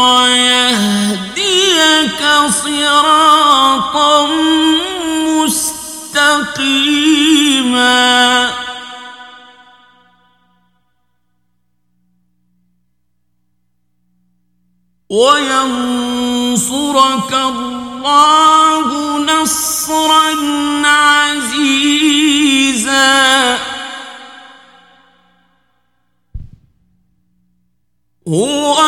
ويهديك صراطا مستقيما. وينصرك الله نصرا عزيزا. هو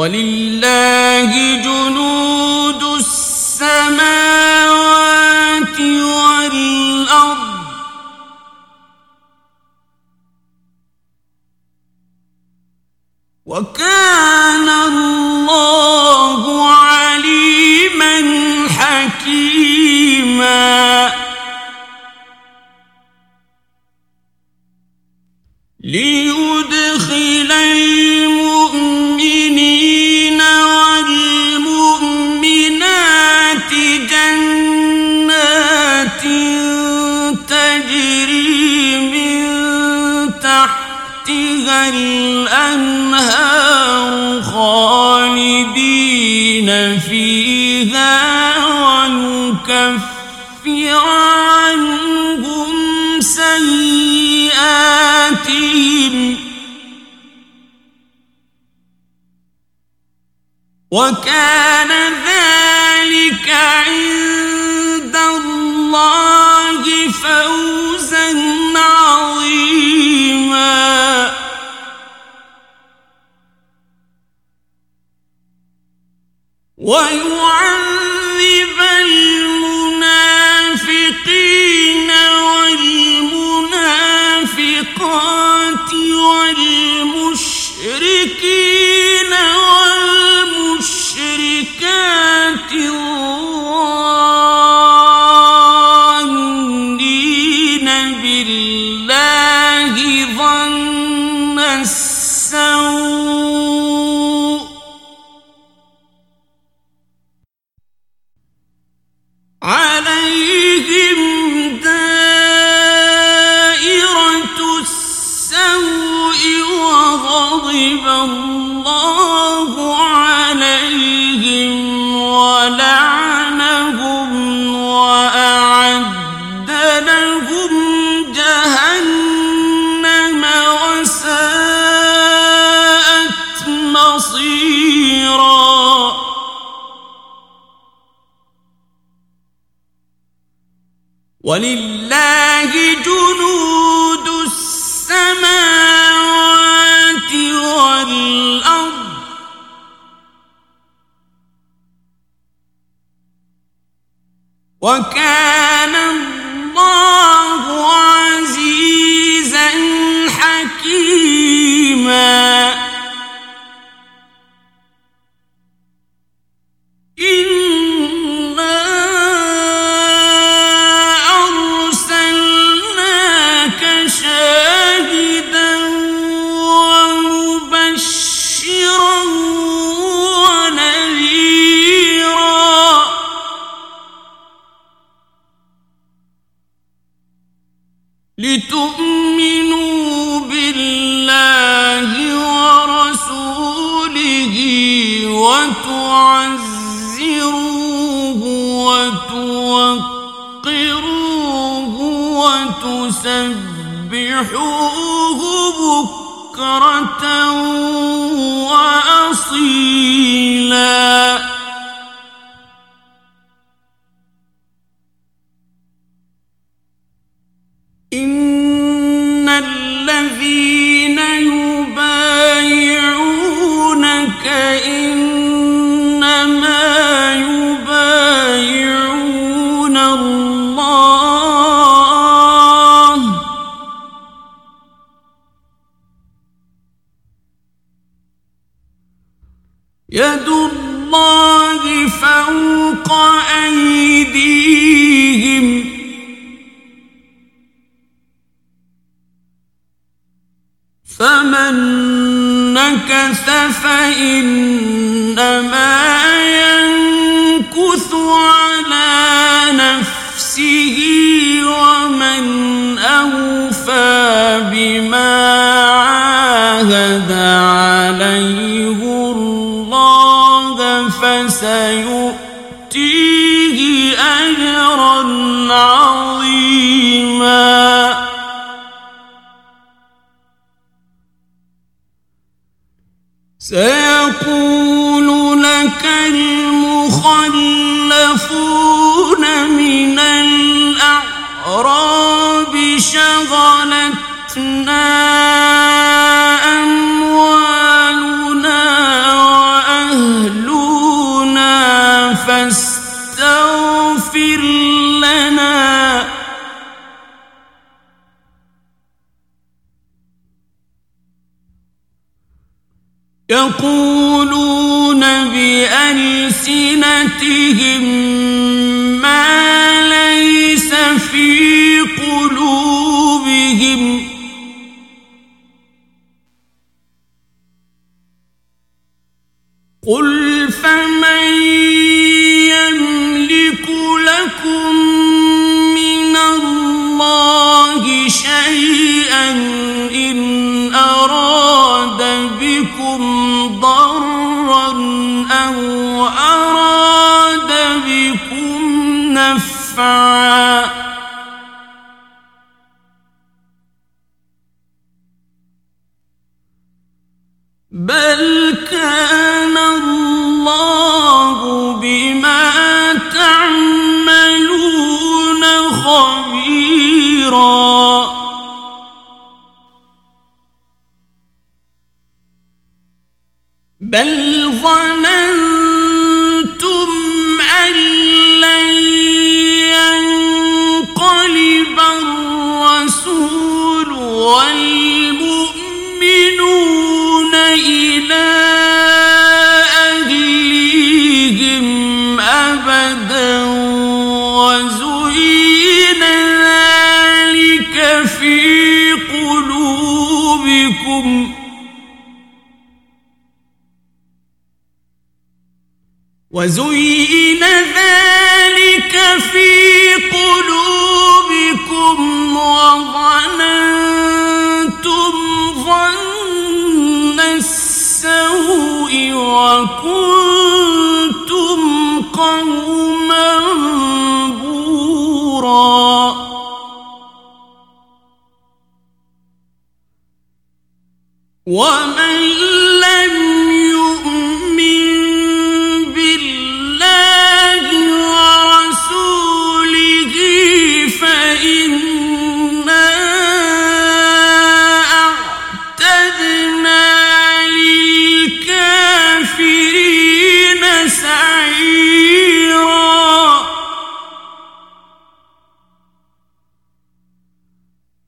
ولله جنود الأنهار خالدين فيها ونكفر عنهم سيئاتهم وكان ذلك عند الله فوزا ويعذب ولله جنود السماوات والأرض. وكان لتؤمنوا بالله ورسوله وتعزروه وتوقروه وتسبحوه بكرة وأصيلا. يد الله فوق أيديهم. فمن نكث فإنما ينكث على نفسه ومن أوفى بما عاهد عليه. فسيؤتيه أجرا عظيما. سيقول لك المخلفون من الأعراب شغلتنا يقولون بألسنتهم ما ليس في وزين ذلك في قلوبكم وظننتم ظن السوء وكنتم قوما بورا. ومن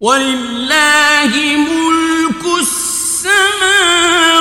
ولله ملك السماوات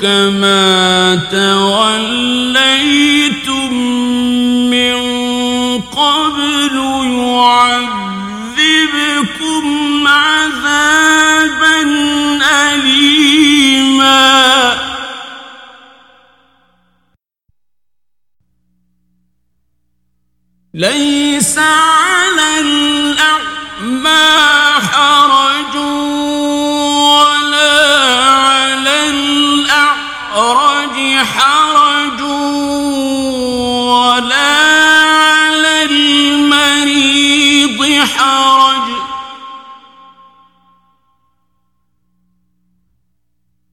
كما توليتم من قبل يعذبكم عذابا أليما. ليس حرج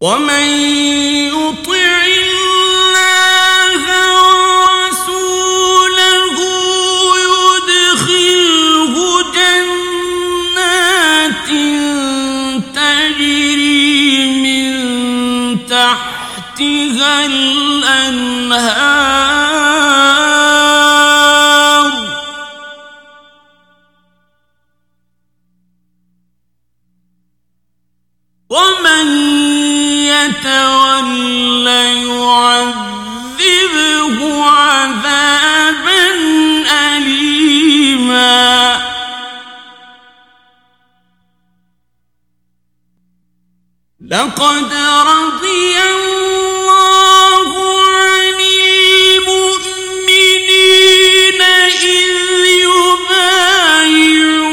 ومن لقد رضي الله عن المؤمنين إذ يبايعونك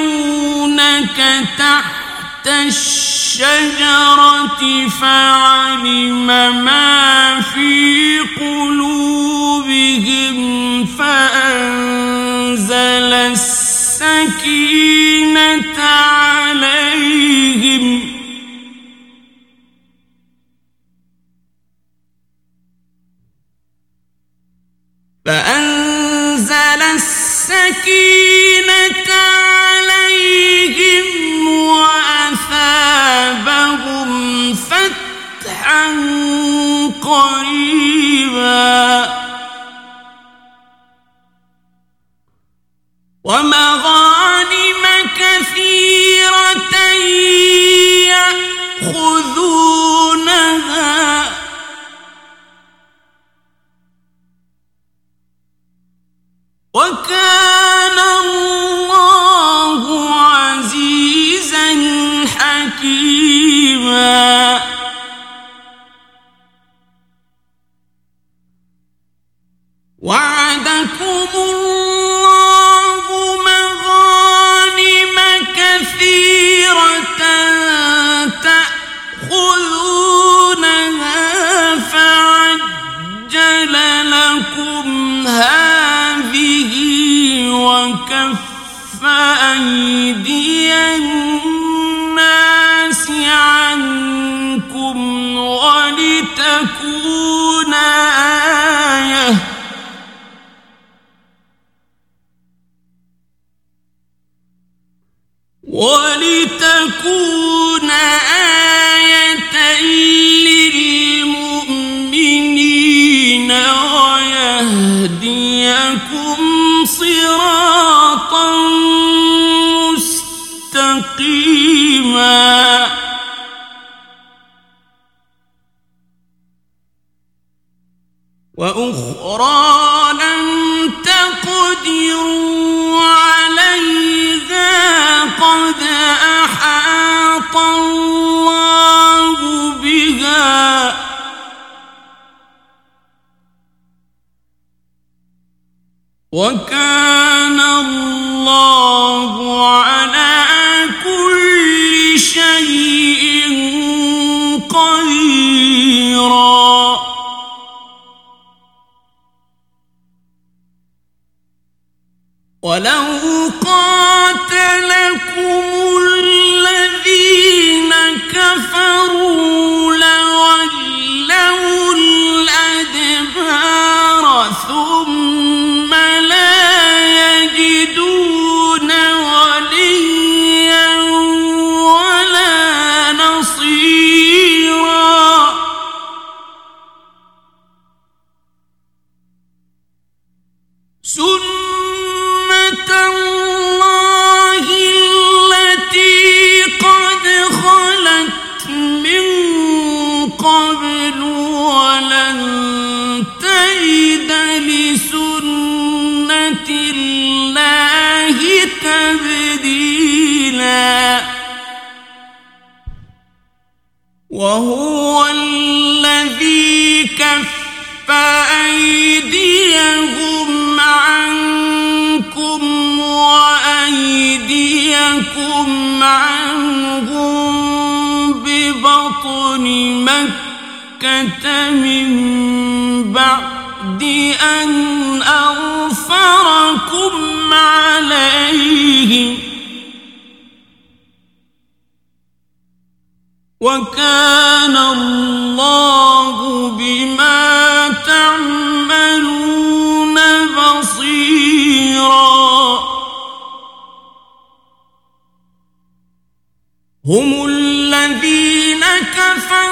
تحت الشجرة فعلم ما في قلوبهم فأنزل السكينة عليهم فأنزل السكينة عليهم وأثابهم فتحا قريبا. قيل لكم هذه وكف أيدي الناس عنكم ولتكون آية يهديكم صراطا مستقيما. وأخرى One guy. من بعد أن أغفركم عليهم وكان الله بما تعملون بصيرا. هم الذين كفروا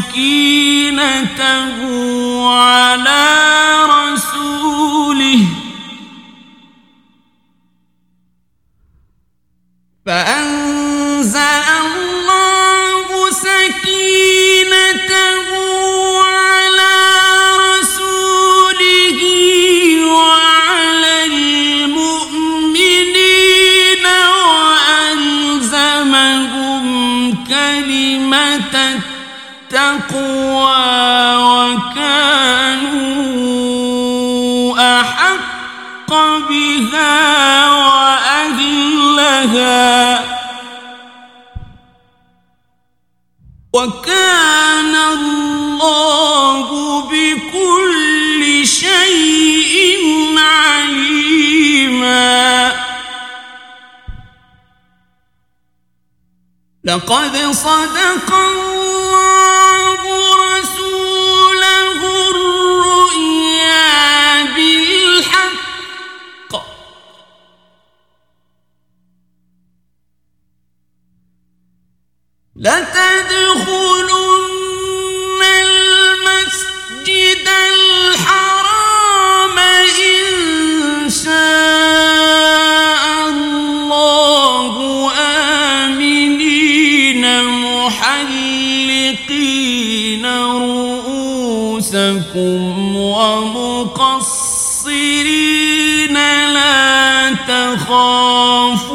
سكينته على رسوله. فأنزل الله سكينته على رسوله وعلى المؤمنين وألزمهم كلمة التقوى وكانوا أحق بها واهلها وكان الله بكل شيء عليما. لقد صدق الله يخافون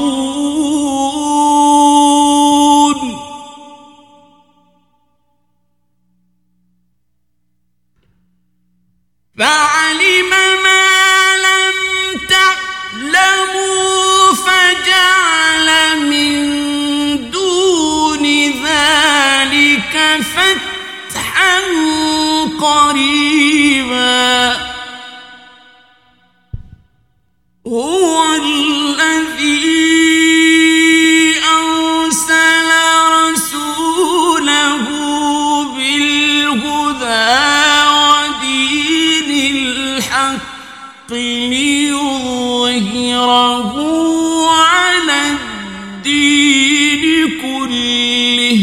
الدين كله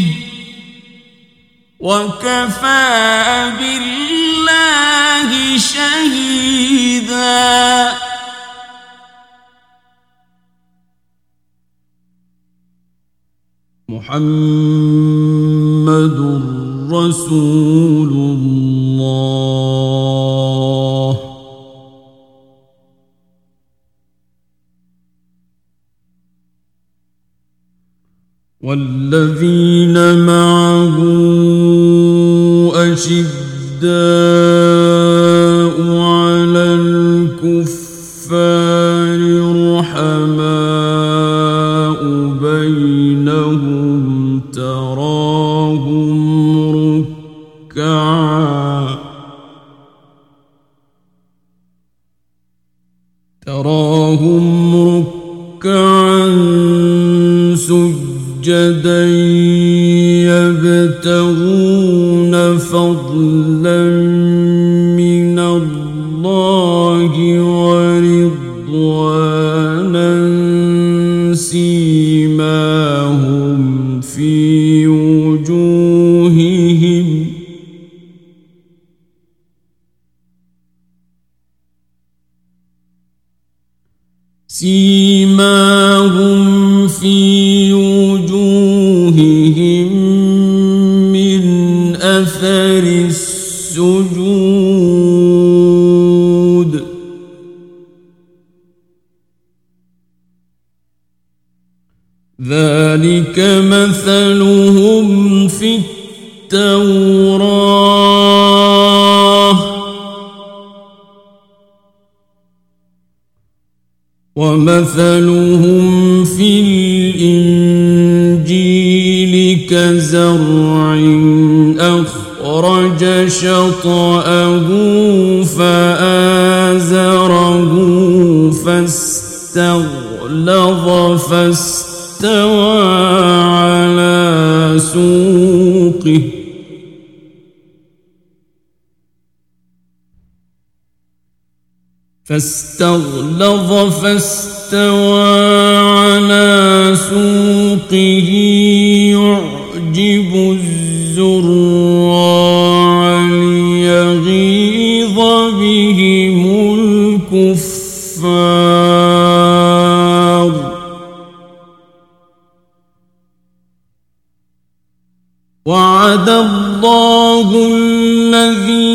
وكفى بالله شهيدا. محمد رسول والذين معه أشداء على الكفار رحماء بينهم تراهم ركعا سجدا ذلك مثلهم في التوراة. ومثلهم في الإنجيل كزرع أخرج شطأه فآزره فاستغلظ فاستوى على سوقه. فاستغلظ فاستوى على سوقه يعجب الزراع وعد الله الذين